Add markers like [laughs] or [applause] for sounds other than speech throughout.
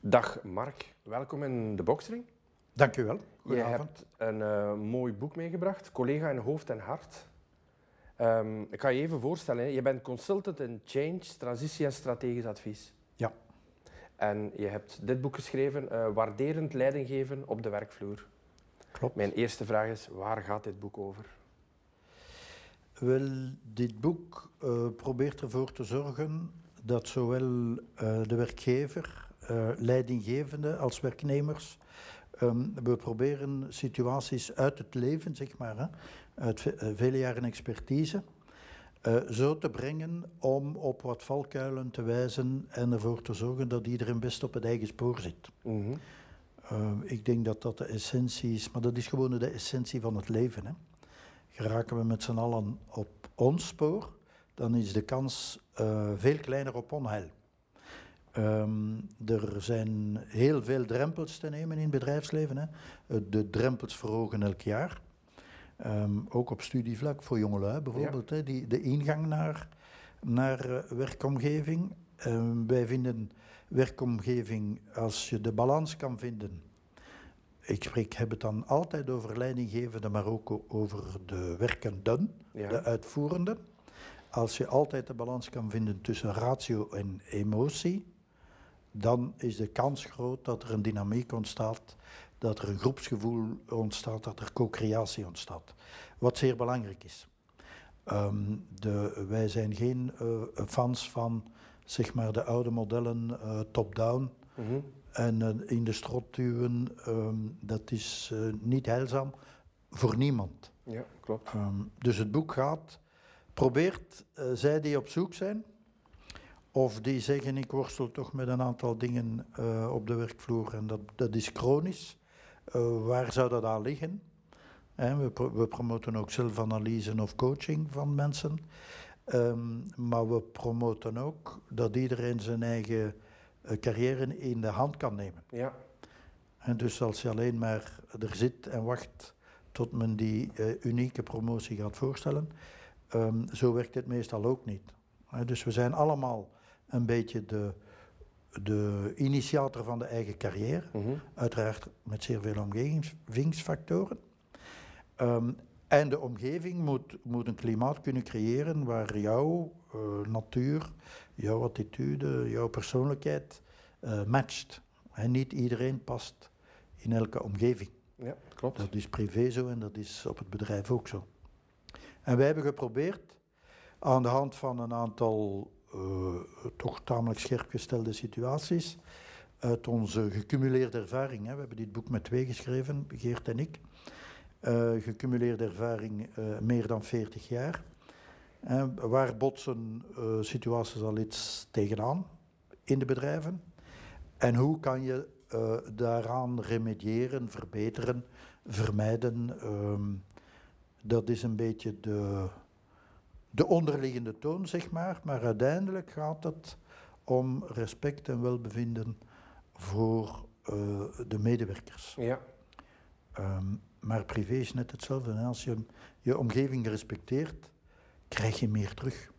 Dag Mark, welkom in de Boxring. Dank u wel. Je Goedenavond. hebt een eh, mooi boek meegebracht, Collega in Hoofd en Hart. Ehm, ik kan je even voorstellen, hè. je bent consultant in change, transitie en strategisch advies. Ja. En je hebt dit boek geschreven, eh, Waarderend leiding geven op de werkvloer. Klopt. Mijn eerste vraag is, waar gaat dit boek over? Wel, dit boek eh, probeert ervoor te zorgen dat zowel de werkgever, eh, leidinggevende als werknemers, ehm, we proberen situaties uit het leven, zeg maar, hè, uit ve- eh, vele jaren expertise, eh, zo te brengen om op wat valkuilen te wijzen en ervoor te zorgen dat iedereen best op het eigen spoor zit. Mhm. Uh, ik denk dat dat de essentie is, maar dat is gewoon de essentie van het leven. Hè. Geraken we met z'n allen op ons spoor, dan is de kans veel kleiner op onheil. Ehm, er zijn heel veel drempels te nemen in het bedrijfsleven. Hè. Eh, De drempels verhogen elk jaar. Ehm, ook op studievlak voor jongelui bijvoorbeeld. Hè, die, de ingang naar, naar eh, werkomgeving. Ehm, wij vinden werkomgeving, als je de balans kan vinden. Ik spreek, heb het dan altijd over leidinggevende, maar ook over de werkenden, Ja. de uitvoerenden. Als je altijd de balans kan vinden tussen ratio en emotie, dan is de kans groot dat er een dynamiek ontstaat, dat er een groepsgevoel ontstaat, dat er co-creatie ontstaat. Wat zeer belangrijk is. Ehm, de, wij zijn geen eh, fans van zeg maar, de oude modellen eh, top-down Mhm. en eh, in de strot duwen. ehm, dat is niet heilzaam voor niemand. Ja, klopt. Ehm, dus het boek gaat, probeert zij die op zoek zijn, of die zeggen ik worstel toch met een aantal dingen eh, op de werkvloer en dat, dat is chronisch. Eh, waar zou dat aan liggen? We, pro- we promoten ook zelfanalyse of coaching van mensen. Ehm, maar we promoten ook dat iedereen zijn eigen eh, carrière in de hand kan nemen. Ja, En dus als je alleen maar er zit en wacht tot men die unieke promotie gaat voorstellen, ehm, zo werkt het meestal ook niet. Dus we zijn allemaal een beetje de, de initiator van de eigen carrière, Mhm. uiteraard met zeer veel omgevingsfactoren. Ehm, en de omgeving moet, moet een klimaat kunnen creëren waar jouw eh, natuur, jouw attitude, jouw persoonlijkheid eh, matcht. En niet iedereen past in elke omgeving. ja klopt. Dat is privé zo en dat is op het bedrijf ook zo. En wij hebben geprobeerd aan de hand van een aantal toch tamelijk scherp gestelde situaties, uit onze gecumuleerde ervaring, hè, we hebben dit boek met twee geschreven, Geert en ik, eh, gecumuleerde ervaring eh, meer dan 40 jaar. Eh, waar botsen eh, situaties al iets tegenaan in de bedrijven? En hoe kan je eh, daaraan remediëren, verbeteren, vermijden? Ehm, dat is een beetje de, de onderliggende toon, zeg maar. Maar uiteindelijk gaat het om respect en welbevinden voor eh, de medewerkers. Ja, Ehm, maar privé is net hetzelfde. Hè. Als je je omgeving respecteert, krijg je meer terug.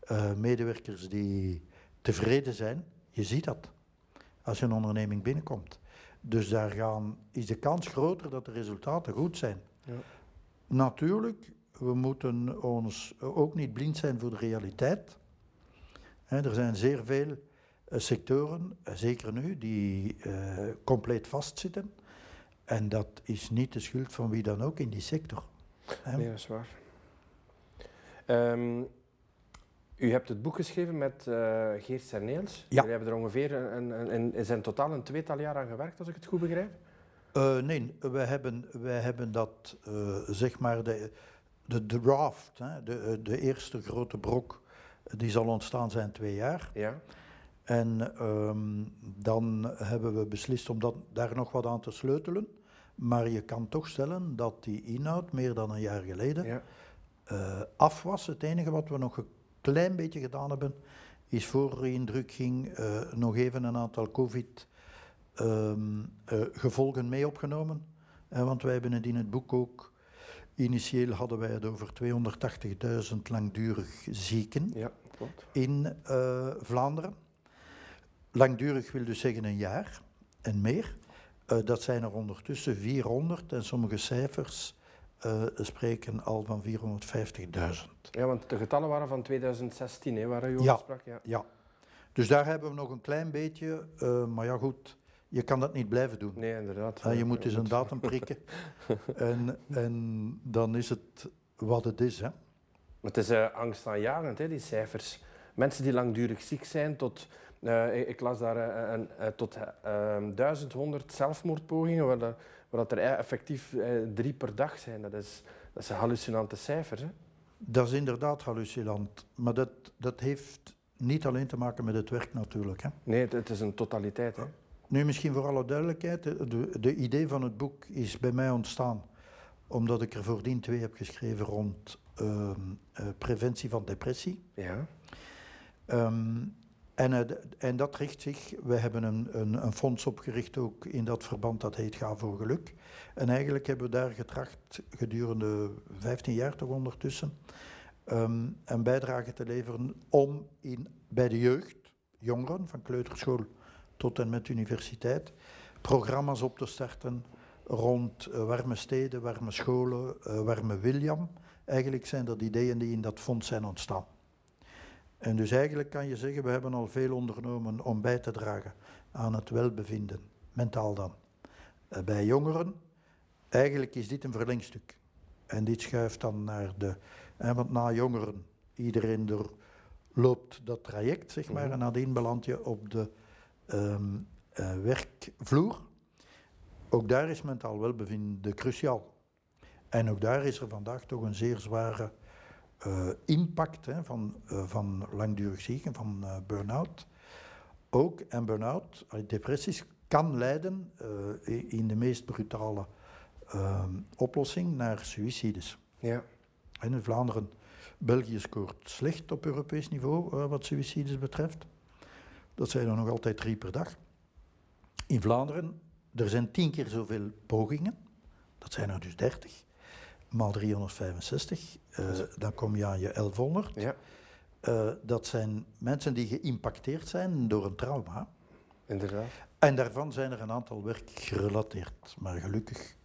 Eh, medewerkers die tevreden zijn, je ziet dat als je een onderneming binnenkomt. Dus daar gaan, is de kans groter dat de resultaten goed zijn. Ja. Natuurlijk, we moeten ons ook niet blind zijn voor de realiteit. Er zijn zeer veel eh, sectoren, eh, zeker nu, die eh, compleet vastzitten. En dat is niet de schuld van wie dan ook in die sector. nee, dat is waar. Ehm, u hebt het boek geschreven met eh, Geert Cerneels. Ja. Jullie hebben er ongeveer een, een, zijn totaal een tweetal jaar aan gewerkt, als ik het goed begrijp. Nee, wij hebben, wij hebben dat, zeg maar, de, de draft, hè, de, eh, de eerste grote brok, die zal ontstaan zijn twee jaar. Ja, En ehm, dan hebben we beslist om dat, daar nog wat aan te sleutelen. Maar je kan toch stellen dat die inhoud meer dan een jaar geleden ja, eh, af was. Het enige wat we nog een klein beetje gedaan hebben, is voor de indruk ging eh, nog even een aantal COVID-gevolgen mee opgenomen. Eh, want wij hebben het in het boek ook, initieel hadden wij het over 280.000 langdurig zieken ja, klopt. in eh, Vlaanderen. langdurig wil dus zeggen een jaar en meer. Eh, dat zijn er ondertussen 400 en sommige cijfers eh, spreken al van 450.000. Ja, want de getallen waren van 2016, hè, waar je over Ja. sprak. Ja. Ja. Dus daar hebben we nog een klein beetje, maar ja goed, je kan dat niet blijven doen. Nee, inderdaad. Eh, je Ja, moet dus een datum prikken [laughs] en, en dan is het wat het is. Hè. Maar het is eh, angstaanjagend, hè, die cijfers. Mensen die langdurig ziek zijn, tot, eh, ik, ik las daar eh, een, tot eh, 1100 zelfmoordpogingen, waar, dat- waar dat er eh, effectief drie per dag zijn. Dat is, dat zijn hallucinante cijfers. Hè. Dat is inderdaad hallucinant, maar dat, dat heeft niet alleen te maken met het werk natuurlijk. Hè. Nee, het, het is een totaliteit. Hè. Nu, misschien voor alle duidelijkheid, de, de, de idee van het boek is bij mij ontstaan omdat ik er voordien twee heb geschreven rond ehm, eh, preventie van depressie. Ja. Ehm, en, eh, en dat richt zich, we hebben een, een, een fonds opgericht ook in dat verband, dat heet Ga voor Geluk. En eigenlijk hebben we daar getracht gedurende 15 jaar toch ondertussen ehm, een bijdrage te leveren om in, bij de jeugd, jongeren van kleuterschool tot en met universiteit, programma's op te starten rond eh, warme steden, warme scholen, eh, warme William. Eigenlijk zijn dat ideeën die in dat fonds zijn ontstaan. En dus eigenlijk kan je zeggen, we hebben al veel ondernomen om bij te dragen aan het welbevinden, mentaal dan. Eh, bij jongeren, eigenlijk is dit een verlengstuk. En dit schuift dan naar de, hè, want na jongeren, iedereen er loopt dat traject, zeg maar, Mhm. en nadien beland je op de ehm, eh, werkvloer. Ook daar is mentaal welbevinden cruciaal. En ook daar is er vandaag toch een zeer zware eh, impact hè, van, eh, van langdurig zieken, van burn-out. Ook, en burn-out, depressies, kan leiden in de meest brutale ehm, oplossing naar suïcides. Ja. En in Vlaanderen, België scoort slecht op Europees niveau wat suïcides betreft. Dat zijn er nog altijd drie per dag. In Vlaanderen, er zijn tien keer zoveel pogingen. Dat zijn er dus 30. Maal 365. eh, dan kom je aan je 1100. ja, Eh, dat zijn mensen die geïmpacteerd zijn door een trauma. inderdaad. En daarvan zijn er een aantal werkgerelateerd. Maar gelukkig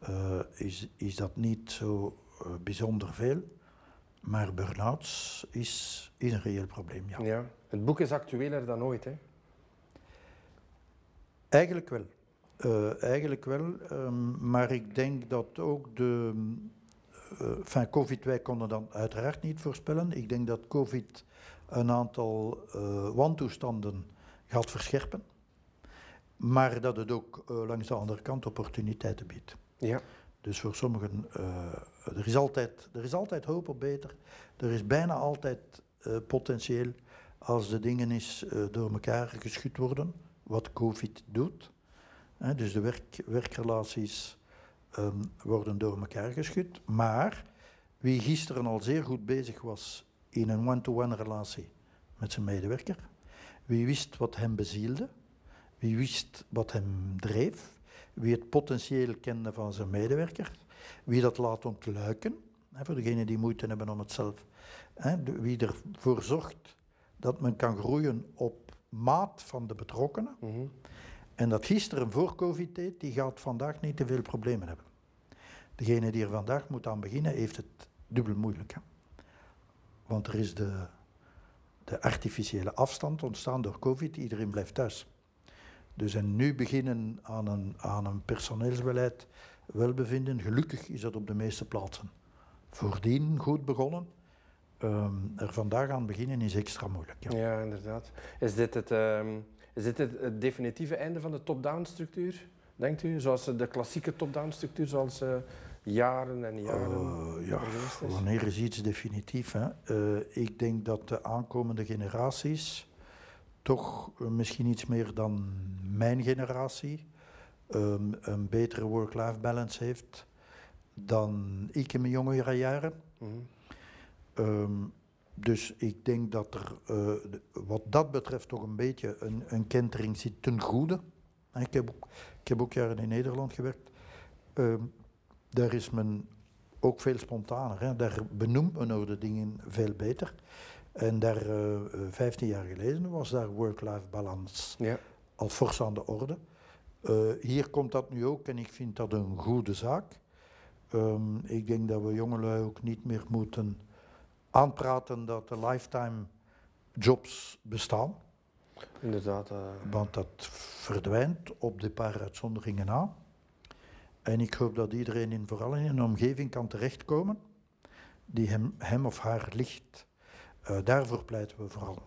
eh, is, is dat niet zo bijzonder veel. Maar burn-outs is, is een reëel probleem, ja. Ja. Het boek is actueler dan ooit. Hè. Eigenlijk wel. Eh, eigenlijk wel, ehm, maar ik denk dat ook de. eh enfin, COVID, wij konden dat uiteraard niet voorspellen. Ik denk dat COVID een aantal eh, wantoestanden gaat verscherpen. Maar dat het ook langs de andere kant opportuniteiten biedt. Ja. Dus voor sommigen, er, is altijd, er is altijd hoop op beter. Er is bijna altijd potentieel als de dingen eens eh, door elkaar geschud worden, wat COVID doet. Dus de werk, werkrelaties ehm, worden door elkaar geschud. Maar wie gisteren al zeer goed bezig was in een one-to-one relatie met zijn medewerker, wie wist wat hem bezielde, wie wist wat hem dreef, wie het potentieel kende van zijn medewerker, wie dat laat ontluiken, voor degenen die moeite hebben om het zelf, hè, wie ervoor zorgt dat men kan groeien op maat van de betrokkenen. Mhm. En dat gisteren voor COVID deed, die gaat vandaag niet te veel problemen hebben. Degene die er vandaag moet aan beginnen, heeft het dubbel moeilijk. Hè? Want er is de, de artificiële afstand ontstaan door COVID, iedereen blijft thuis. Dus en nu beginnen aan een, aan een personeelsbeleid welbevinden, gelukkig is dat op de meeste plaatsen voordien goed begonnen. Ehm, er vandaag aan beginnen is extra moeilijk. Ja. Ja, inderdaad. Is dit het, ehm, is dit het, het definitieve einde van de top-down structuur, denkt u? Zoals de klassieke top-down structuur, zoals eh, jaren en jaren Eh, ja, is? wanneer is iets definitief? Hè? Eh, ik denk dat de aankomende generaties toch eh, misschien iets meer dan mijn generatie ehm, een betere work-life balance heeft dan ik in mijn jongere jaren. Mhm. Ehm, dus ik denk dat er eh, wat dat betreft toch een beetje een, een kentering zit ten goede. Ik heb ook, ik heb ook jaren in Nederland gewerkt. Ehm, daar is men ook veel spontaner. Hè. Daar benoemt men ook de dingen veel beter. En daar, eh, eh, 15 jaar geleden was daar work-life balance Ja. al fors aan de orde. Eh, hier komt dat nu ook en ik vind dat een goede zaak. Ehm, ik denk dat we jongelui ook niet meer moeten aanpraten dat de lifetime jobs bestaan. Inderdaad. eh, Want dat verdwijnt op de paar uitzonderingen na. En ik hoop dat iedereen in, vooral in een omgeving kan terechtkomen die hem, hem of haar ligt. Eh, daarvoor pleiten we vooral.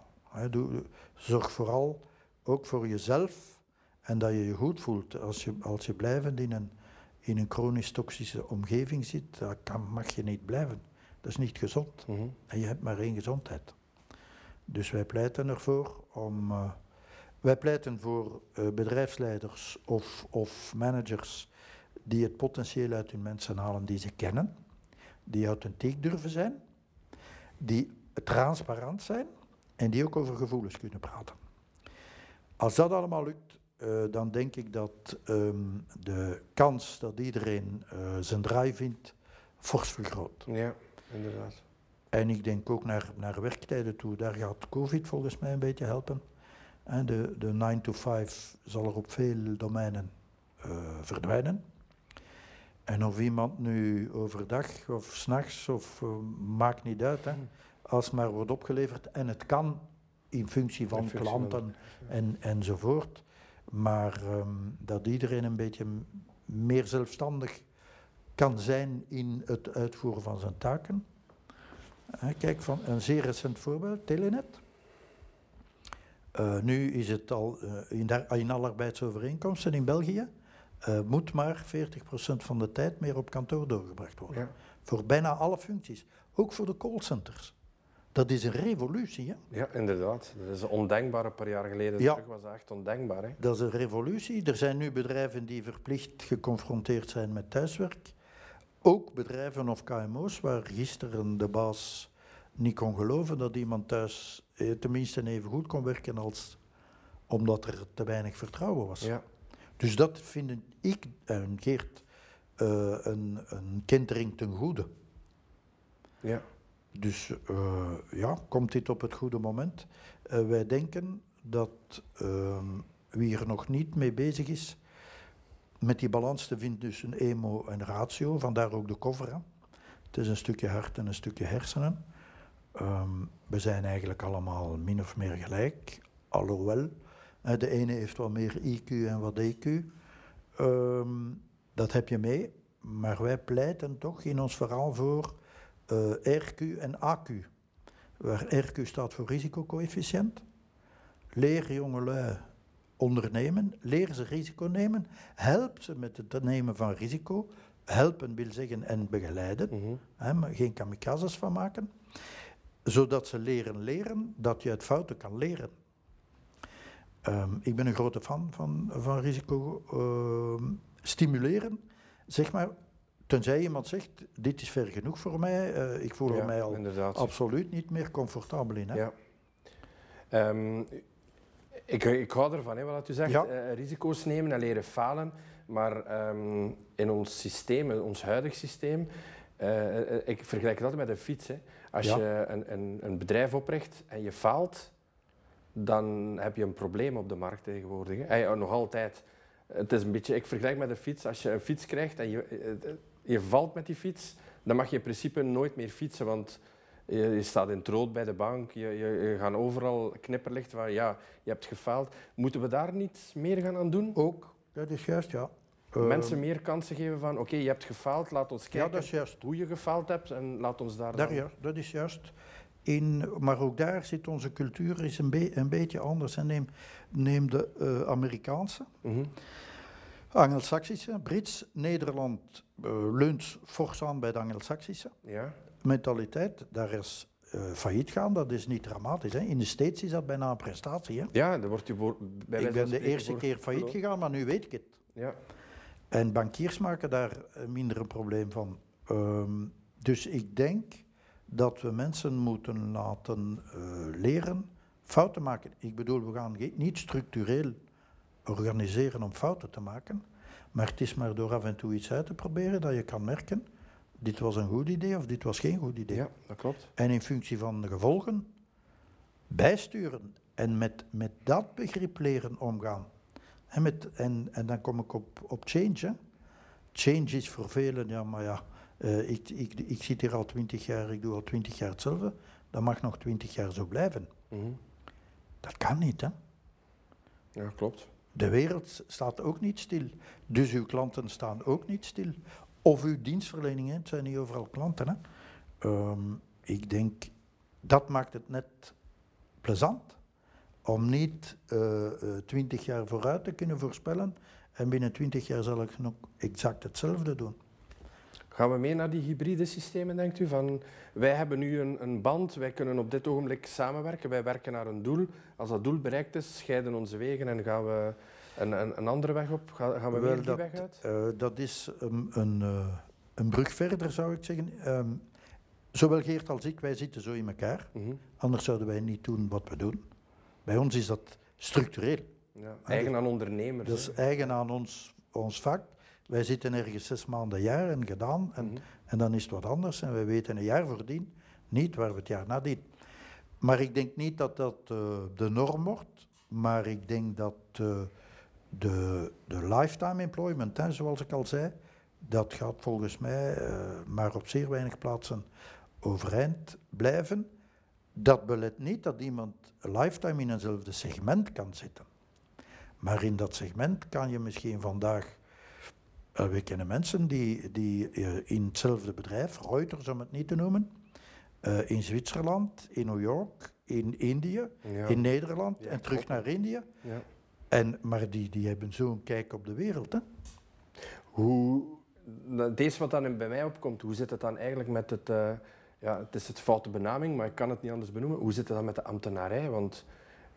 Doe- zorg vooral ook voor jezelf en dat je je goed voelt. Als je, als je blijvend in een, in een chronisch toxische omgeving zit, dan kan, mag je niet blijven. Dat is niet gezond. mhm. En je hebt maar één gezondheid. Dus wij pleiten ervoor om. eh, wij pleiten voor eh, bedrijfsleiders of, of managers die het potentieel uit hun mensen halen die ze kennen, die authentiek durven zijn, die transparant zijn en die ook over gevoelens kunnen praten. Als dat allemaal lukt, eh, dan denk ik dat ehm, de kans dat iedereen zijn draai vindt, fors vergroot. Ja, inderdaad. En ik denk ook naar, naar werktijden toe. Daar gaat COVID volgens mij een beetje helpen. En de, de 9 to 5 zal er op veel domeinen eh, verdwijnen. En of iemand nu overdag of s'nachts, of eh, maakt niet uit, hè, als maar wordt opgeleverd. En het kan in functie van In functie van- klanten en, enzovoort. Maar ehm, dat iedereen een beetje meer zelfstandig kan zijn in het uitvoeren van zijn taken. Kijk, van een zeer recent voorbeeld, Telenet. Eh, nu is het al eh, in, daar, in alle arbeidsovereenkomsten in België, eh, moet maar 40% van de tijd meer op kantoor doorgebracht worden. Ja. Voor bijna alle functies, ook voor de callcenters. Dat is een revolutie, hè? ja, inderdaad. Dat is ondenkbaar een paar jaar geleden. Ja. Terug was dat echt ondenkbaar. Hè? Dat is een revolutie. Er zijn nu bedrijven die verplicht geconfronteerd zijn met thuiswerk. Ook bedrijven of KMO's waar gisteren de baas niet kon geloven dat iemand thuis eh, tenminste even goed kon werken als omdat er te weinig vertrouwen was. Ja. Dus dat vind ik en Geert eh, een, een kentering ten goede. Ja. Dus eh, ja, komt dit op het goede moment? Wij denken dat ehm, wie er nog niet mee bezig is, met die balans te vinden tussen emo en ratio, vandaar ook de cover. hè. Het is een stukje hart en een stukje hersenen. Ehm, we zijn eigenlijk allemaal min of meer gelijk, alhoewel. de ene heeft wat meer IQ en wat EQ. Ehm, dat heb je mee, maar wij pleiten toch in ons verhaal voor eh, RQ en AQ. Waar RQ staat voor risicocoëfficiënt. Leer jongelui ondernemen, leer ze risico nemen, help ze met het nemen van risico. Helpen wil zeggen en begeleiden, Mhm. hè, maar geen kamikazes van maken. Zodat ze leren leren dat je uit fouten kan leren. Ehm, ik ben een grote fan van, van risico ehm, stimuleren. Zeg maar, tenzij iemand zegt, dit is ver genoeg voor mij, eh, ik voel er mij al inderdaad. absoluut niet meer comfortabel in. Hè? Ja. Ehm, ik, ik hou ervan, hè, wat u zegt. Ja. Eh, risico's nemen en leren falen. Maar ehm, in ons systeem, in ons huidig systeem, eh, eh, ik vergelijk het altijd met een fiets. Hè. Als Ja. je een, een, een bedrijf opricht en je faalt, dan heb je een probleem op de markt tegenwoordig. Hè. Ja, nog altijd. Het is een beetje, ik vergelijk met een fiets. Als je een fiets krijgt en je, je valt met die fiets, dan mag je in principe nooit meer fietsen. Want je, je staat in het rood bij de bank, je, je, je gaat overal knipperlicht van ja, je hebt gefaald. Moeten we daar niet meer gaan aan doen? Ook, dat is juist, ja. Eh, Mensen meer kansen geven van oké, je hebt gefaald, laat ons Ja, kijken dat is juist. hoe je gefaald hebt en laat ons daar, Daar, dan... ja, dat is juist. In, maar ook daar zit onze cultuur is een, be- een beetje anders. En neem, neem de eh, Amerikaanse, Mhm. Angelsaksische, Brits, Nederland eh, leunt fors aan bij de Angelsaksische. Ja, Mentaliteit, daar is eh, failliet gaan, dat is niet dramatisch. Hè. In de States is dat bijna een prestatie. Hè. ja dan wordt je voor, bij Ik ben de eerste voor- keer failliet gegaan, maar nu weet ik het. Ja, En bankiers maken daar eh, minder een probleem van. Ehm, dus ik denk dat we mensen moeten laten eh, leren fouten maken. Ik bedoel, we gaan niet structureel organiseren om fouten te maken. Maar het is maar door af en toe iets uit te proberen dat je kan merken, dit was een goed idee of dit was geen goed idee. ja, dat klopt. En in functie van de gevolgen bijsturen en met, met dat begrip leren omgaan. En, met, en, en dan kom ik op, op change. Hè. Change is voor velen, ja, maar ja, uh, ik, ik, ik zit hier al twintig jaar, ik doe al twintig jaar hetzelfde. Dat mag nog twintig jaar zo blijven. Mm Dat kan niet, hè? Ja, klopt. De wereld staat ook niet stil. Dus uw klanten staan ook niet stil. Of uw dienstverlening, het zijn niet overal klanten. Hè? Um, ik denk, dat maakt het net plezant om niet uh, twintig jaar vooruit te kunnen voorspellen en binnen twintig jaar zal ik nog exact hetzelfde doen. Gaan we mee naar die hybride systemen, denkt u? Van, wij hebben nu een, een, band, wij kunnen op dit ogenblik samenwerken, wij werken naar een doel. Als dat doel bereikt is, scheiden onze wegen en gaan we een, een, een andere weg op. Gaan, gaan we weer die dat, weg uit? Uh, dat is um, een, uh, een brug verder, zou ik zeggen. Um, zowel Geert als ik, wij zitten zo in elkaar. Mm -hmm. Anders zouden wij niet doen wat we doen. Bij ons is dat structureel. Ja, eigen aan ondernemers. Dat is eigen aan ons, ons vak. Wij zitten ergens zes maanden jaar en gedaan en, mm -hmm. en dan is het wat anders en wij weten een jaar voordien niet waar we het jaar nadien. Maar ik denk niet dat dat uh, de norm wordt, maar ik denk dat uh, de, de lifetime employment, hè, zoals ik al zei, dat gaat volgens mij uh, maar op zeer weinig plaatsen overeind blijven. Dat belet niet dat iemand lifetime in eenzelfde segment kan zitten. Maar in dat segment kan je misschien vandaag. Uh, we kennen mensen die, die uh, in hetzelfde bedrijf, Reuters om het niet te noemen, uh, in Zwitserland, in New York, in Indië, ja. in Nederland ja, en terug naar Indië. Ja. En, maar die, die hebben zo'n kijk op de wereld. Hè? Hoe, deze wat dan bij mij opkomt, hoe zit het dan eigenlijk met het ja, het is het foute benaming, maar ik kan het niet anders benoemen. Hoe zit het dan met de ambtenarij? Want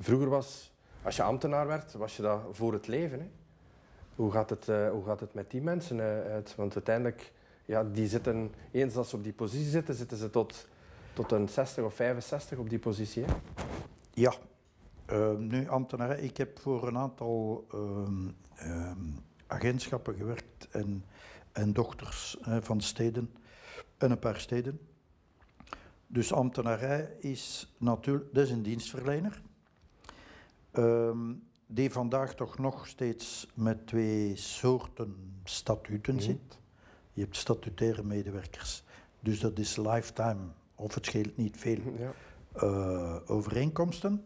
vroeger was, als je ambtenaar werd, was je dat voor het leven. Hè? Hoe, gaat het, uh, hoe gaat het met die mensen uh, uit? Want uiteindelijk, ja, die zitten, eens als ze op die positie zitten, zitten ze tot, tot een 60 of 65 op die positie. Hè? Ja, uh, nu ambtenarij. Ik heb voor een aantal um, um, agentschappen gewerkt en, en dochters van steden en een paar steden. Dus ambtenarij is natuurlijk, dat is een dienstverlener, um, die vandaag toch nog steeds met twee soorten statuten mm. zit. Je hebt statutaire medewerkers, dus dat is lifetime, of het scheelt niet veel, ja. uh, overeenkomsten.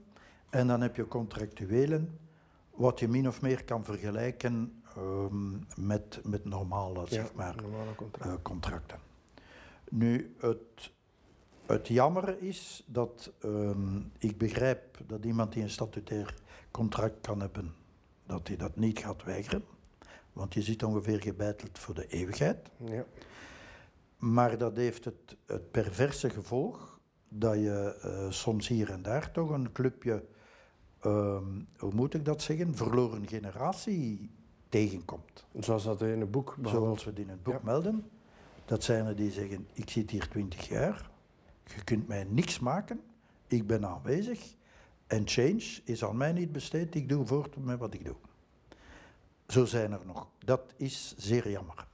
En dan heb je contractuelen, wat je min of meer kan vergelijken um, met, met normale, ja, zeg maar, normale contracten. Uh, contracten. Nu, het het jammer is dat um, ik begrijp dat iemand die een statutair contract kan hebben, dat hij dat niet gaat weigeren. Want je zit ongeveer gebeiteld voor de eeuwigheid. Ja. Maar dat heeft het, het perverse gevolg dat je uh, soms hier en daar toch een clubje, um, hoe moet ik dat zeggen, verloren generatie tegenkomt. Zoals dat in het boek Zoals we het in het boek ja. melden. Dat zijn er die zeggen, ik zit hier twintig jaar, je kunt mij niks maken, ik ben aanwezig en change is aan mij niet besteed, ik doe voort met wat ik doe. Zo zijn er nog. Dat is zeer jammer.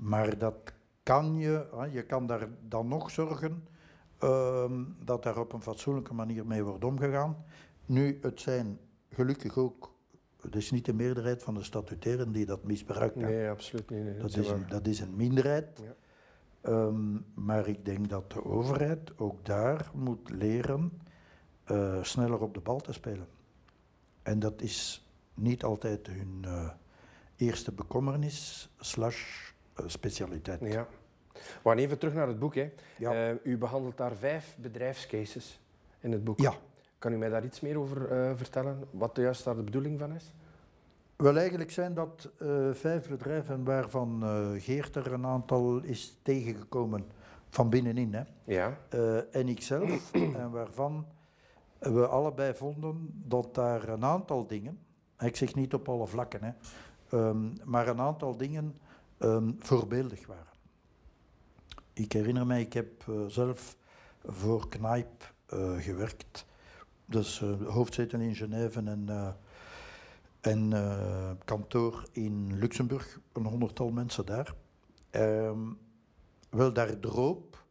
Maar dat kan je, je kan daar dan nog zorgen um, dat daar op een fatsoenlijke manier mee wordt omgegaan. Nu, het zijn gelukkig ook, het is niet de meerderheid van de statutairen die dat misbruiken. Nee, absoluut niet. Nee, dat, dat, is een, dat, is een, minderheid. Ja. Um, maar ik denk dat de overheid ook daar moet leren uh, sneller op de bal te spelen. En dat is niet altijd hun uh, eerste bekommernis slash uh, specialiteit. Ja. We gaan even terug naar het boek. Hè. Ja. u behandelt daar vijf bedrijfscases in het boek. Ja. Kan u mij daar iets meer over vertellen? Wat juist daar de bedoeling van is? Wel, eigenlijk zijn dat uh, vijf bedrijven waarvan uh, Geert er een aantal is tegengekomen van binnenin. Hè. Ja. En ikzelf, [clears throat] en waarvan we allebei vonden dat daar een aantal dingen, ik zeg niet op alle vlakken, hè, um, maar een aantal dingen um, voorbeeldig waren. Ik herinner mij, ik heb zelf voor Knijp gewerkt, dus hoofdzetel in Genève en en uh, kantoor in Luxemburg, een honderdtal mensen daar. Um, wel, daar droop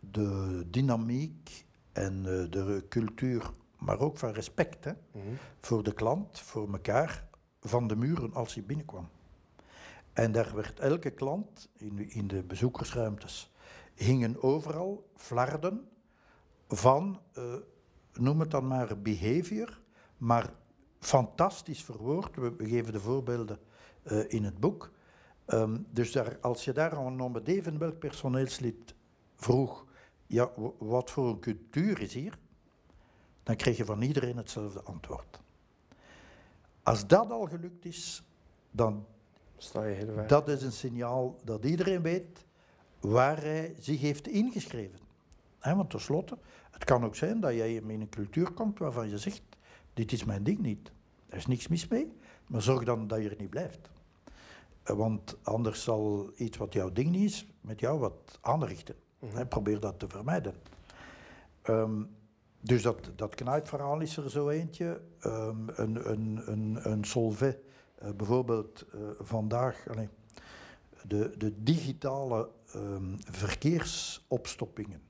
de dynamiek en eh, de cultuur, maar ook van respect hè, Mhm. voor de klant, voor elkaar, van de muren als hij binnenkwam. En daar werd elke klant in, de- in de bezoekersruimtes, hingen overal flarden van, eh, noem het dan maar behavior, maar fantastisch verwoord. We, we geven de voorbeelden eh, in het boek. Ehm, dus daar, als je daar aan een even welk personeelslid vroeg, ja, wat voor een cultuur is hier, dan kreeg je van iedereen hetzelfde antwoord. Als dat al gelukt is, dan Sta je heel ver. dat is een signaal dat iedereen weet waar hij zich heeft ingeschreven. Hè, want tenslotte, het kan ook zijn dat jij in een cultuur komt waarvan je zegt, dit is mijn ding niet. Er is niks mis mee, maar zorg dan dat je er niet blijft. Eh, Want anders zal iets wat jouw ding niet is, met jou wat aanrichten. Hè, probeer dat te vermijden. Ehm, dus dat, dat knijpverhaal is er zo eentje. Ehm, een, een, een, een eh, bijvoorbeeld eh, vandaag, de, de digitale ehm, verkeersopstoppingen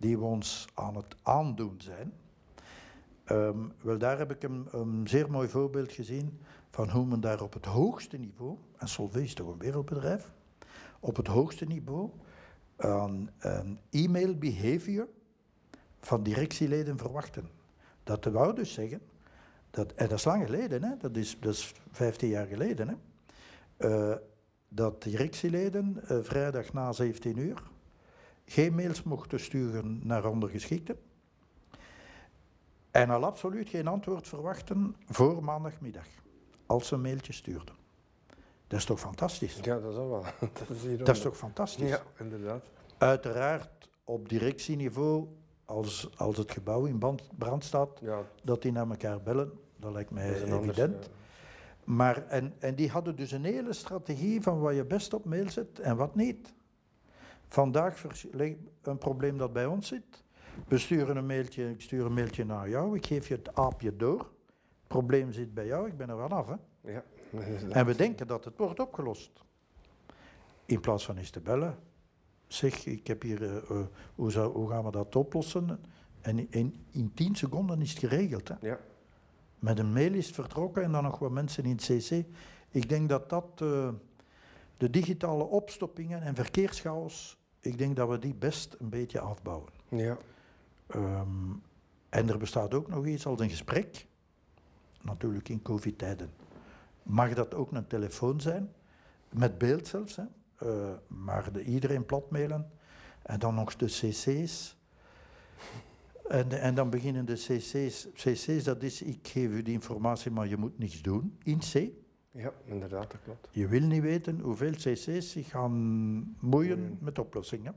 die we ons aan het aandoen zijn. Ehm, wel, daar heb ik een, een zeer mooi voorbeeld gezien van hoe men daar op het hoogste niveau, en Solvay is toch een wereldbedrijf, op het hoogste niveau een e-mail behavior van directieleden verwachten. Dat wou dus zeggen, dat, en dat is lang geleden, hè, dat, is, dat is 15 jaar geleden, hè, eh, dat directieleden eh, vrijdag na 17 uur geen mails mochten sturen naar ondergeschikten en al absoluut geen antwoord verwachten voor maandagmiddag, als ze een mailtje stuurden. Dat is toch fantastisch? Ja, dat is al wel. [laughs] Dat is, Dat is toch fantastisch? Ja, inderdaad. Uiteraard op directieniveau, als, als het gebouw in brand staat, Ja, dat die naar elkaar bellen, dat lijkt mij dat evident. ja. Maar, en, en die hadden dus een hele strategie van wat je best op mail zet en wat niet. Vandaag een probleem dat bij ons zit. We sturen een mailtje, ik stuur een mailtje naar jou, ik geef je het aapje door. Het probleem zit bij jou, ik ben er vanaf. Hè. Ja, [laughs] En we denken dat het wordt opgelost. In plaats van eens te bellen. Zeg, ik heb hier, eh, eh, hoe, zou, hoe gaan we dat oplossen? En in, in tien seconden is het geregeld. Hè. ja. Met een mail is het vertrokken en dan nog wat mensen in het CC. Ik denk dat dat eh, de digitale opstoppingen en verkeerschaos, ik denk dat we die best een beetje afbouwen. ja. Ehm, en er bestaat ook nog iets als een gesprek, natuurlijk in covid-tijden. Mag dat ook een telefoon zijn, met beeld zelfs, hè? Eh, maar de, iedereen platmailen en dan nog de cc's. En, de- en dan beginnen de cc's. Cc's, dat is, ik geef u die informatie, maar je moet niets doen, in C. ja, inderdaad, dat klopt. Je wil niet weten hoeveel cc's zich gaan moeien met oplossingen.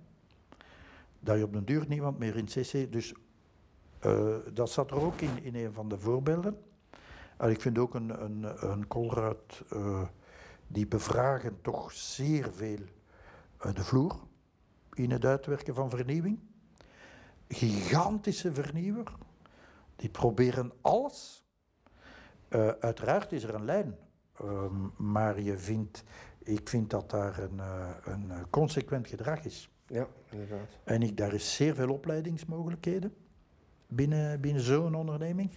Dat je op den duur niemand meer in cc... Dus eh, dat zat er ook in, in een van de voorbeelden. En ik vind ook een, een, een Colruyt, eh, die bevragen toch zeer veel eh, de vloer in het uitwerken van vernieuwing. Gigantische vernieuwer. Die proberen alles. Uiteraard is er een lijn. Ehm, maar je vindt, ik vind dat daar een, eh, een eh, consequent gedrag is. Ja, inderdaad. En ik, daar is zeer veel opleidingsmogelijkheden binnen, binnen zo'n onderneming.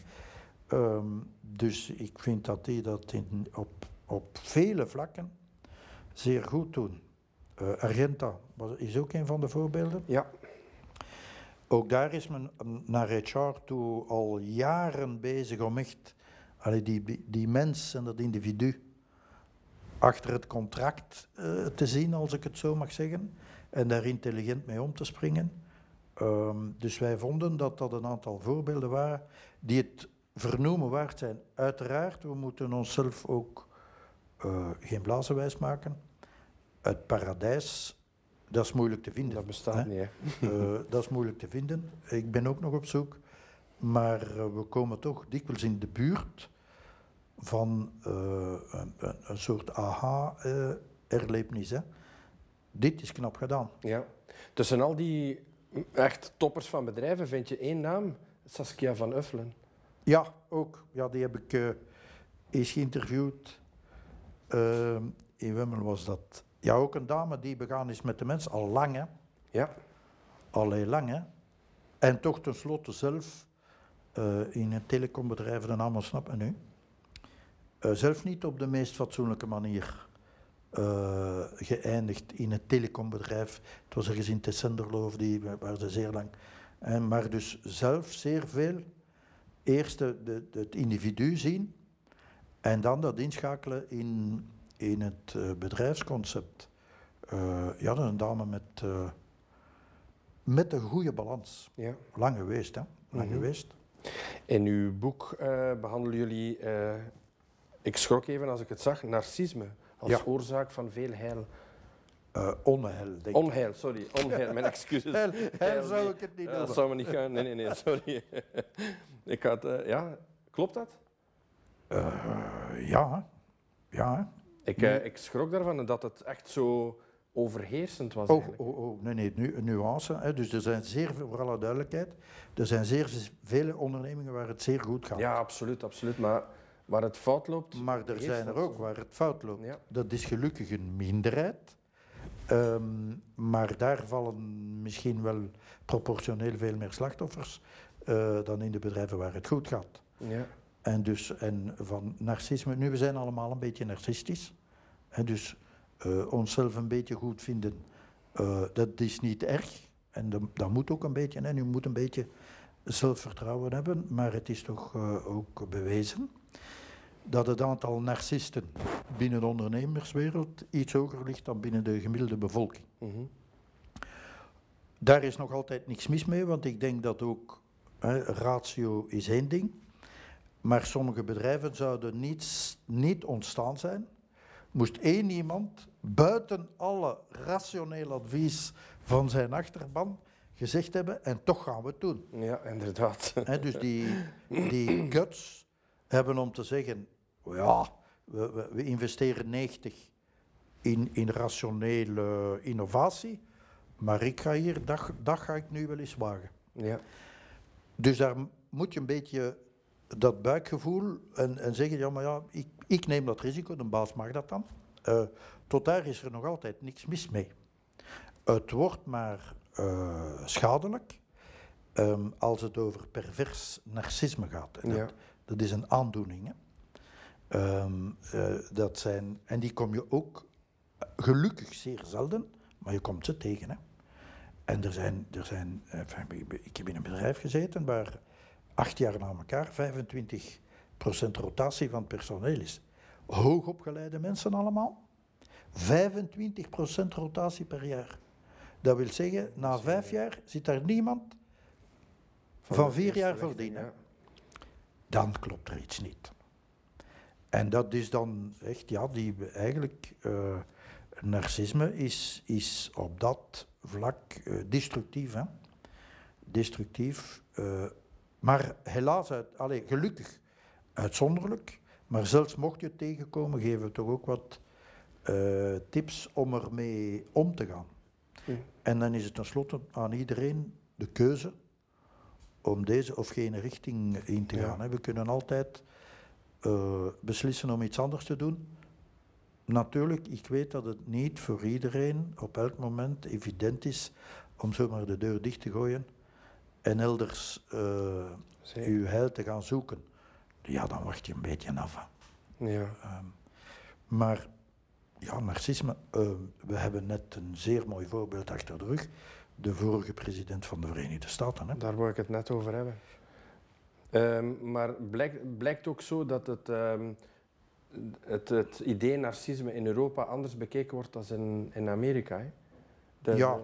Ehm, dus ik vind dat die dat in, op, op vele vlakken zeer goed doen. Eh, Argenta was, is ook een van de voorbeelden. Ja, Ook daar is men mm, naar HR toe al jaren bezig om echt allee, die, die mens en dat individu achter het contract eh, te zien, als ik het zo mag zeggen, en daar intelligent mee om te springen. Ehm, dus wij vonden dat dat een aantal voorbeelden waren die het vernoemen waard zijn. Uiteraard, we moeten onszelf ook eh, geen blazenwijs maken. Het paradijs, dat is moeilijk te vinden. dat bestaat hè. niet, hè. Eh, dat is moeilijk te vinden. Ik ben ook nog op zoek. Maar eh, we komen toch dikwijls in de buurt van eh, een, een, een soort aha-erlevenis. Dit is knap gedaan. Ja. Tussen al die echt toppers van bedrijven vind je één naam, Saskia van Uffelen. Ja, ook. Ja, die heb ik eh, eens geïnterviewd. Eh, in Wemmel was dat. Ja, ook een dame die begaan is met de mens al lang, hè. Ja, Al heel lang, hè. En toch tenslotte zelf in een telecombedrijf, de naam snappen nu, uh, zelf niet op de meest fatsoenlijke manier uh, geëindigd in een telecombedrijf. Het was ergens in Tessenderlo, die waar ze zeer lang. En, maar dus zelf zeer veel eerst de, de, het individu zien en dan dat inschakelen in, in het uh, bedrijfsconcept. Uh, ja, dat is een dame met, met een goede balans. Ja. Lang geweest, hè? Lang mm -hmm. geweest. In uw boek behandelen jullie, ik schrok even als ik het zag, narcisme als ja. oorzaak van veel heil. Uh, onheil, denk. Onheil, sorry. Onheil, mijn [laughs] excuses. heil, heil zou ik het niet doen. Dat zou me niet gaan. Nee, nee, nee, sorry. [laughs] ik had, ja, klopt dat? Ja, ja. Ik, nee. ik schrok daarvan dat het echt zo overheersend was. Oh, oh, oh, nee, nee, nu, een nuance. Hè. Dus er zijn zeer veel, voor alle duidelijkheid, er zijn zeer vele ondernemingen waar het zeer goed gaat. Ja, absoluut, absoluut. Maar waar het fout loopt. Maar er zijn er ook waar het fout loopt. Ja. Dat is gelukkig een minderheid. Um, maar daar vallen misschien wel proportioneel veel meer slachtoffers uh, dan in de bedrijven waar het goed gaat. Ja. En dus en van narcisme, nu we zijn allemaal een beetje narcistisch. En dus uh, onszelf een beetje goed vinden, uh, dat is niet erg. En dat, dat moet ook een beetje, en u moet een beetje zelfvertrouwen hebben, maar het is toch ook bewezen dat het aantal narcisten binnen de ondernemerswereld iets hoger ligt dan binnen de gemiddelde bevolking. Mm -hmm. Daar is nog altijd niks mis mee, want ik denk dat ook hè, ratio is één ding. Maar sommige bedrijven zouden niet, niet ontstaan zijn. Moest één iemand buiten alle rationeel advies van zijn achterban gezegd hebben, en toch gaan we het doen. Ja, inderdaad. Dus die, die [clears throat] guts hebben om te zeggen, ja, we, we, we investeren 90 in, in rationele innovatie, maar ik ga hier, dat, dat ga ik nu wel eens wagen. Ja. Dus daar moet je een beetje dat buikgevoel en, en zeggen, ja maar ja, ik, ik neem dat risico, de baas mag dat dan. Uh, tot daar is er nog altijd niks mis mee. Het wordt maar uh, schadelijk um, als het over pervers narcisme gaat. En ja. dat, dat, is een aandoening. Hè? Um, uh, dat zijn, en die kom je ook gelukkig zeer zelden, maar je komt ze tegen. Hè. En er zijn, er zijn ik heb in een bedrijf gezeten waar acht jaar na elkaar 25% rotatie van het personeel is. Hoogopgeleide mensen allemaal. 25% rotatie per jaar. Dat wil zeggen, na vijf jaar zit daar niemand van, vier jaar verdienen. Dan klopt er iets niet. En dat is dan echt, ja, die eigenlijk, uh, narcisme is, is op dat vlak uh, destructief. Hè? Destructief. Uh, maar helaas, uit, allez, gelukkig, uitzonderlijk. Maar zelfs mocht je het tegenkomen, geven we toch ook wat tips om ermee om te gaan. Ja. En dan is het tenslotte aan iedereen de keuze om deze of geen richting in te gaan. Ja. We kunnen altijd uh, beslissen om iets anders te doen. Natuurlijk, ik weet dat het niet voor iedereen op elk moment evident is om zomaar de deur dicht te gooien en elders uh, uw heil te gaan zoeken. Ja, dan wacht je een beetje af. Ja. Um, maar ja, narcisme, uh, we hebben net een zeer mooi voorbeeld achter de rug. De vorige president van de Verenigde Staten. Hè. Daar wil ik het net over hebben. Um, maar blijkt, blijkt ook zo dat het, um, het, het, idee narcisme in Europa anders bekeken wordt dan in, in Amerika. Hè? De, ja.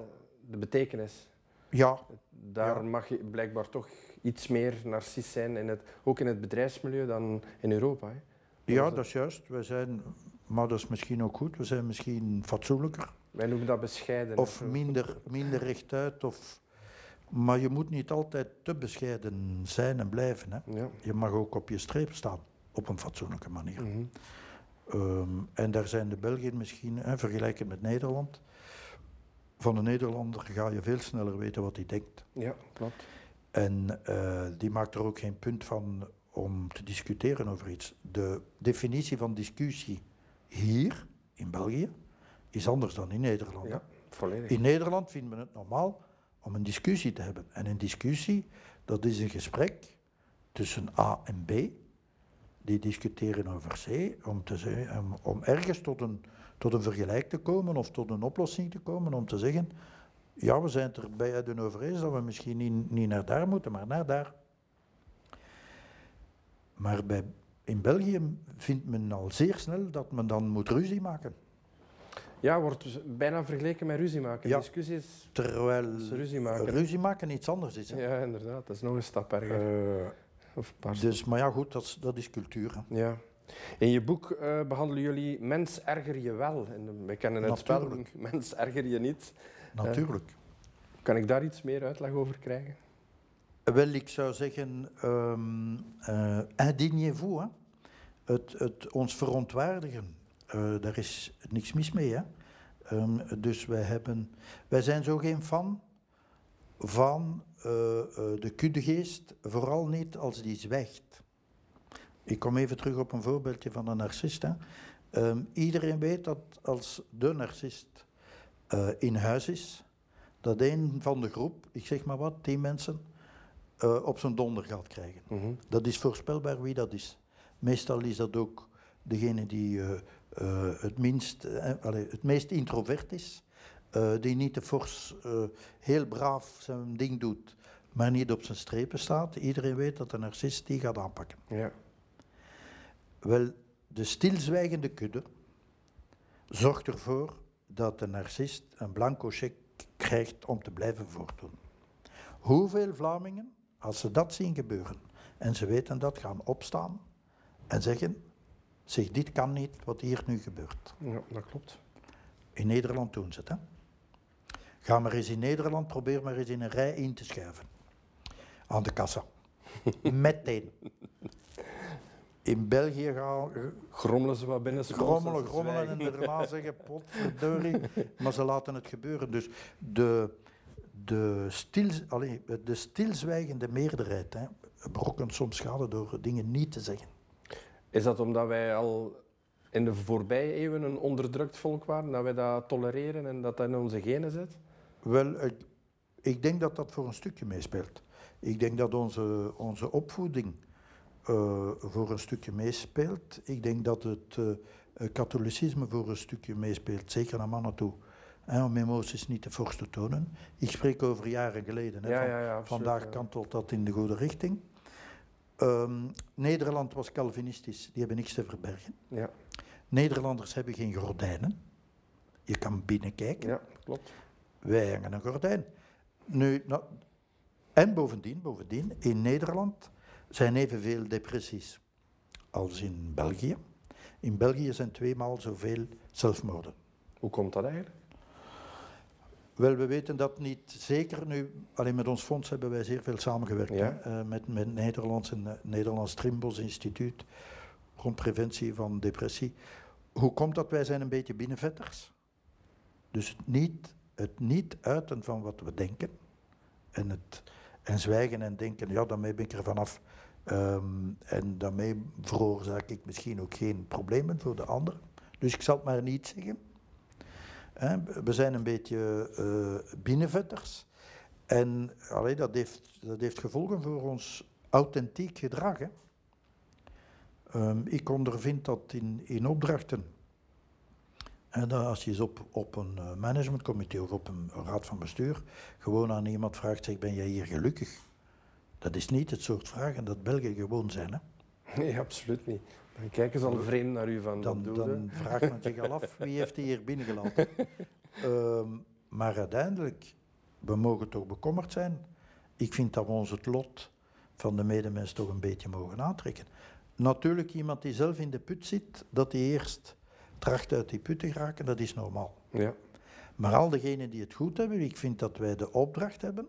de, betekenis. Ja. Daar ja. mag je blijkbaar toch iets meer narcist zijn, in het, ook in het bedrijfsmilieu, dan in Europa. Hè? Ja, dat is juist. We zijn, maar dat is misschien ook goed, we zijn misschien fatsoenlijker. Wij noemen dat bescheiden. Of minder, minder rechtuit, of maar je moet niet altijd te bescheiden zijn en blijven. Hè. Ja. Je mag ook op je streep staan, op een fatsoenlijke manier. Mm -hmm. um, en daar zijn de Belgen misschien, hè, vergelijkend met Nederland. Van de Nederlander ga je veel sneller weten wat hij denkt. Ja, klopt. En uh, die maakt er ook geen punt van om te discussiëren over iets. De definitie van discussie hier, in België, is anders dan in Nederland. Ja, volledig. In Nederland vinden we het normaal om een discussie te hebben. En een discussie, dat is een gesprek tussen A en B. Die discussiëren over C om, te zeggen, om, om ergens tot een, tot een vergelijk te komen of tot een oplossing te komen. Om te zeggen, ja, we zijn het er beiden over eens dat we misschien niet, niet naar daar moeten, maar naar daar. Maar bij, in België vindt men al zeer snel dat men dan moet ruzie maken. Ja, wordt dus bijna vergeleken met ruzie maken. Ja. Discussies, Terwijl ruzie maken. ruzie maken iets anders is. Hè? Ja, inderdaad. Dat is nog een stap erger. Eh, Of dus, maar ja, goed, dat is, dat is cultuur. hè. Ja. In je boek eh, behandelen jullie mens erger je wel. En we kennen het spel Natuurlijk. [laughs] mens erger je niet. Natuurlijk. Kan ik daar iets meer uitleg over krijgen? Wel, ik zou zeggen, um, uh, indignez-vous. Hè. Het, het ons verontwaardigen, daar is niks mis mee. Hè. Um, dus wij, hebben, wij zijn zo geen fan van de kuddegeest, vooral niet als die zwijgt. Ik kom even terug op een voorbeeldje van een narcist. Hè. Um, iedereen weet dat als de narcist uh, in huis is, dat een van de groep, ik zeg maar wat, tien mensen, uh, op zijn donder gaat krijgen. Mm -hmm. Dat is voorspelbaar wie dat is. Meestal is dat ook degene die uh, uh, het, minst, allez, het meest introvert is, die niet te fors heel braaf zijn ding doet, maar niet op zijn strepen staat. Iedereen weet dat de narcist die gaat aanpakken. Ja. Wel, de stilzwijgende kudde zorgt ervoor dat de narcist een blanco cheque krijgt om te blijven voortdoen. Hoeveel Vlamingen, als ze dat zien gebeuren en ze weten dat, gaan opstaan en zeggen: zeg, dit kan niet wat hier nu gebeurt. Ja, dat klopt. In Nederland doen ze het. Hè? Ga maar eens in Nederland, probeer maar eens in een rij in te schuiven. Aan de kassa. [laughs] Meteen. In België gaan... Grommelen ze wat binnen. Grommelen, grommelen en daarna [laughs] zeggen, potverdorie. maar ze laten het gebeuren. Dus de, de, stil, allez, de stilzwijgende meerderheid hè, berokkent soms schade door dingen niet te zeggen. Is dat omdat wij al in de voorbije eeuwen een onderdrukt volk waren? Dat wij dat tolereren en dat dat in onze genen zit? Wel, ik, ik denk dat dat voor een stukje meespeelt. Ik denk dat onze, onze opvoeding uh, voor een stukje meespeelt. Ik denk dat het uh, katholicisme voor een stukje meespeelt, zeker naar mannen toe. Hè, om emoties niet te fors te tonen. Ik spreek over jaren geleden. Hè, ja, van, ja, ja, absoluut, vandaag kantelt dat in de goede richting. Um, Nederland was Calvinistisch, die hebben niks te verbergen. Ja. Nederlanders hebben geen gordijnen. Je kan binnenkijken. Ja, klopt. Wij hangen een gordijn. Nu, nou, en bovendien, bovendien, in Nederland zijn evenveel depressies als in België. In België zijn tweemaal zoveel zelfmoorden. Hoe komt dat eigenlijk? Wel, we weten dat niet zeker nu. Alleen met ons fonds hebben wij zeer veel samengewerkt. Ja. Uh, met, met Nederlands en uh, Nederlands Trimbos Instituut rond preventie van depressie. Hoe komt dat? Wij zijn een beetje binnenvetters. Dus het niet, het niet uiten van wat we denken. En, het, en zwijgen en denken, ja, daarmee ben ik er vanaf. Um, en daarmee veroorzaak ik misschien ook geen problemen voor de ander. Dus ik zal het maar niet zeggen. We zijn een beetje uh, binnenvetters. En allee, dat, heeft, dat heeft gevolgen voor ons authentiek gedrag. Um, ik ondervind dat in, in opdrachten. Als je eens op, op een managementcomité of op een raad van bestuur gewoon aan iemand vraagt, zeg, ben jij hier gelukkig? Dat is niet het soort vragen dat Belgen gewoon zijn. Hè? Nee, absoluut niet. Dan kijken ze al vreemd naar u van dan, dan vraagt men zich al af [laughs] wie heeft die hier binnengelaten. um, maar uiteindelijk, we mogen toch bekommerd zijn. Ik vind dat we ons het lot van de medemens toch een beetje mogen aantrekken. Natuurlijk, iemand die zelf in de put zit, dat hij eerst tracht uit die put te geraken, dat is normaal. Ja. Maar al degenen die het goed hebben, ik vind dat wij de opdracht hebben,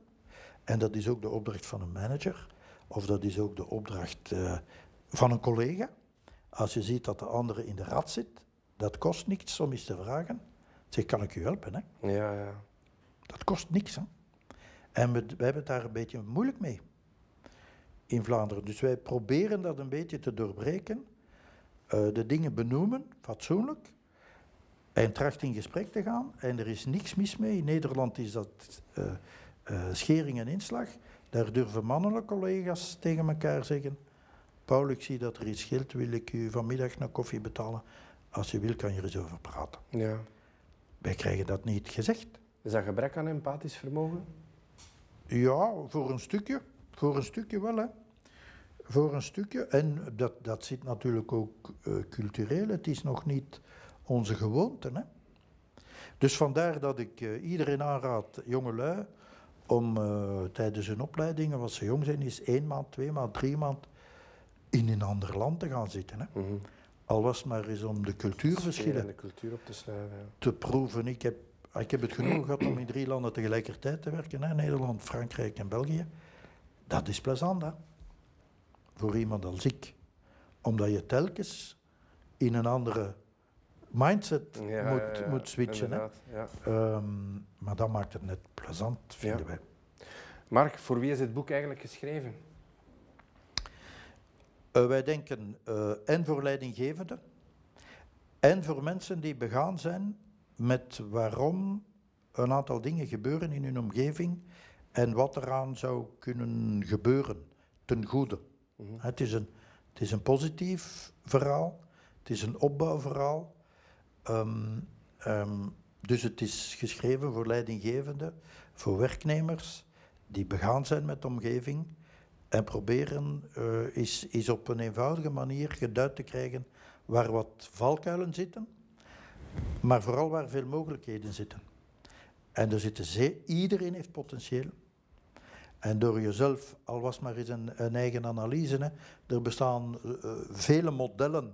en dat is ook de opdracht van een manager, of dat is ook de opdracht uh, van een collega. Als je ziet dat de andere in de rat zit, dat kost niks om eens te vragen. Zeg, kan ik u helpen? Hè? Ja, ja. Dat kost niks. Hè? En we, we hebben het daar een beetje moeilijk mee in Vlaanderen. Dus wij proberen dat een beetje te doorbreken. Uh, de dingen benoemen, fatsoenlijk. En tracht in gesprek te gaan. En er is niks mis mee. In Nederland is dat uh, eh, schering en inslag. Daar durven mannelijke collega's tegen elkaar zeggen. Paul, ik zie dat er iets scheelt, wil ik u vanmiddag een koffie betalen? Als je wil, kan je er eens over praten. Ja. Wij krijgen dat niet gezegd. Is dat gebrek aan empathisch vermogen? Ja, voor een stukje. Voor een stukje wel, hè. Voor een stukje. En dat, dat zit natuurlijk ook uh, cultureel. Het is nog niet onze gewoonte, hè. Dus vandaar dat ik uh, iedereen aanraad, jongelui, om uh, tijdens hun opleidingen, als ze jong zijn, is één maand, twee maand, drie maand in een ander land te gaan zitten. Hè. Mm -hmm. Al was het maar eens om de cultuurverschillen de cultuur op te, snuiven, ja. te proeven. Ik heb, ik heb het genoeg gehad om in drie landen tegelijkertijd te werken. Hè. Nederland, Frankrijk en België. Dat is plezant, hè. Voor iemand als ik. Omdat je telkens in een andere mindset Ja, moet, ja, moet switchen. Hè. Ehm, maar dat maakt het net plezant, vinden wij. Mark, voor wie is dit boek eigenlijk geschreven? Eh, wij denken eh, en voor leidinggevenden en voor mensen die begaan zijn met waarom een aantal dingen gebeuren in hun omgeving en wat eraan zou kunnen gebeuren ten goede. Mhm. Het, is een, het is een positief verhaal, het is een opbouwverhaal. Ehm, ehm, dus het is geschreven voor leidinggevenden, voor werknemers die begaan zijn met de omgeving en proberen eh, is, is op een eenvoudige manier geduid te krijgen waar wat valkuilen zitten, maar vooral waar veel mogelijkheden zitten. En er zitten ze, iedereen heeft potentieel. En door jezelf, al was maar eens een, eigen analyse, er bestaan eh, eh, vele modellen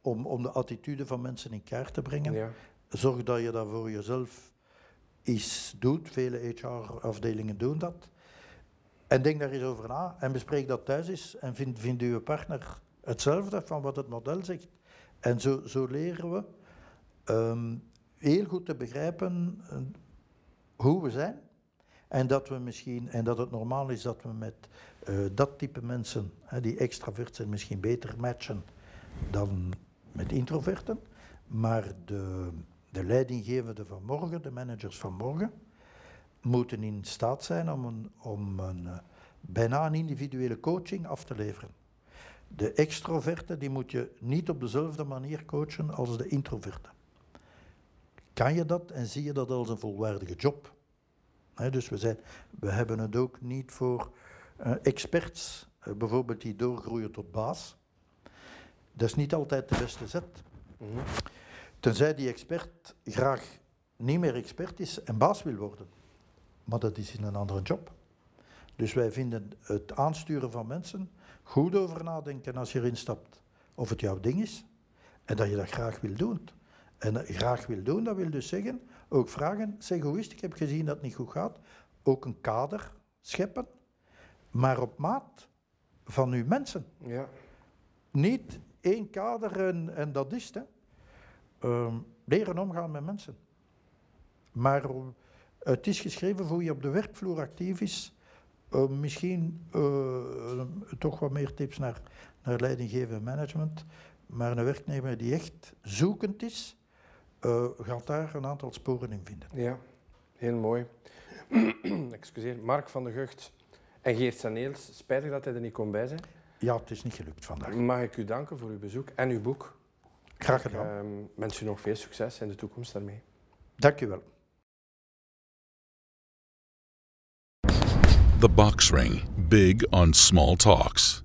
om, om de attitude van mensen in kaart te brengen. Ja. Zorg dat je dat voor jezelf eens doet. Vele HR-afdelingen doen dat. En denk daar eens over na en bespreek dat thuis eens. En vind, vindt uw partner hetzelfde van wat het model zegt. En zo, zo leren we ehm, heel goed te begrijpen eh, hoe we zijn. En dat we misschien, en dat het normaal is dat we met eh, dat type mensen, hè, die extravert zijn, misschien beter matchen dan met introverten. Maar de, de van morgen, de managers van morgen, moeten in staat zijn om een, om een eh, bijna een individuele coaching af te leveren. De extroverten die moet je niet op dezelfde manier coachen als de introverten. Kan je dat en zie je dat als een volwaardige job? Dus we, zijn, we hebben het ook niet voor eh, experts, eh, bijvoorbeeld die doorgroeien tot baas. Dat is niet altijd de beste zet. Mhm. Tenzij die expert graag niet meer expert is en baas wil worden. Maar dat is in een andere job. Dus wij vinden het aansturen van mensen goed over nadenken als je erin stapt. Of het jouw ding is en dat je dat graag wil doen. En dat graag wil doen, dat wil dus zeggen, ook vragen, zeg hoe is het, ik heb gezien dat het niet goed gaat. Ook een kader scheppen, maar op maat van uw mensen. Ja. Niet één kader en, dat is het. Ehm, leren omgaan met mensen. Maar eh, het is geschreven voor je op de werkvloer actief is. Eh, misschien eh, toch wat meer tips naar, naar leidinggevend en management. Maar een werknemer die echt zoekend is, gaat daar een aantal sporen in vinden. Ja, heel mooi. [clears throat] Excuseer, Mark van de Gucht en Geert Saneels, spijtig dat hij er niet kon bij zijn. Ja, het is niet gelukt vandaag. Mag ik u danken voor uw bezoek en uw boek. Graag Ik gedaan. ehm, wens u nog veel succes in de toekomst daarmee. Dank u wel. The Box Ring. Big on small talks.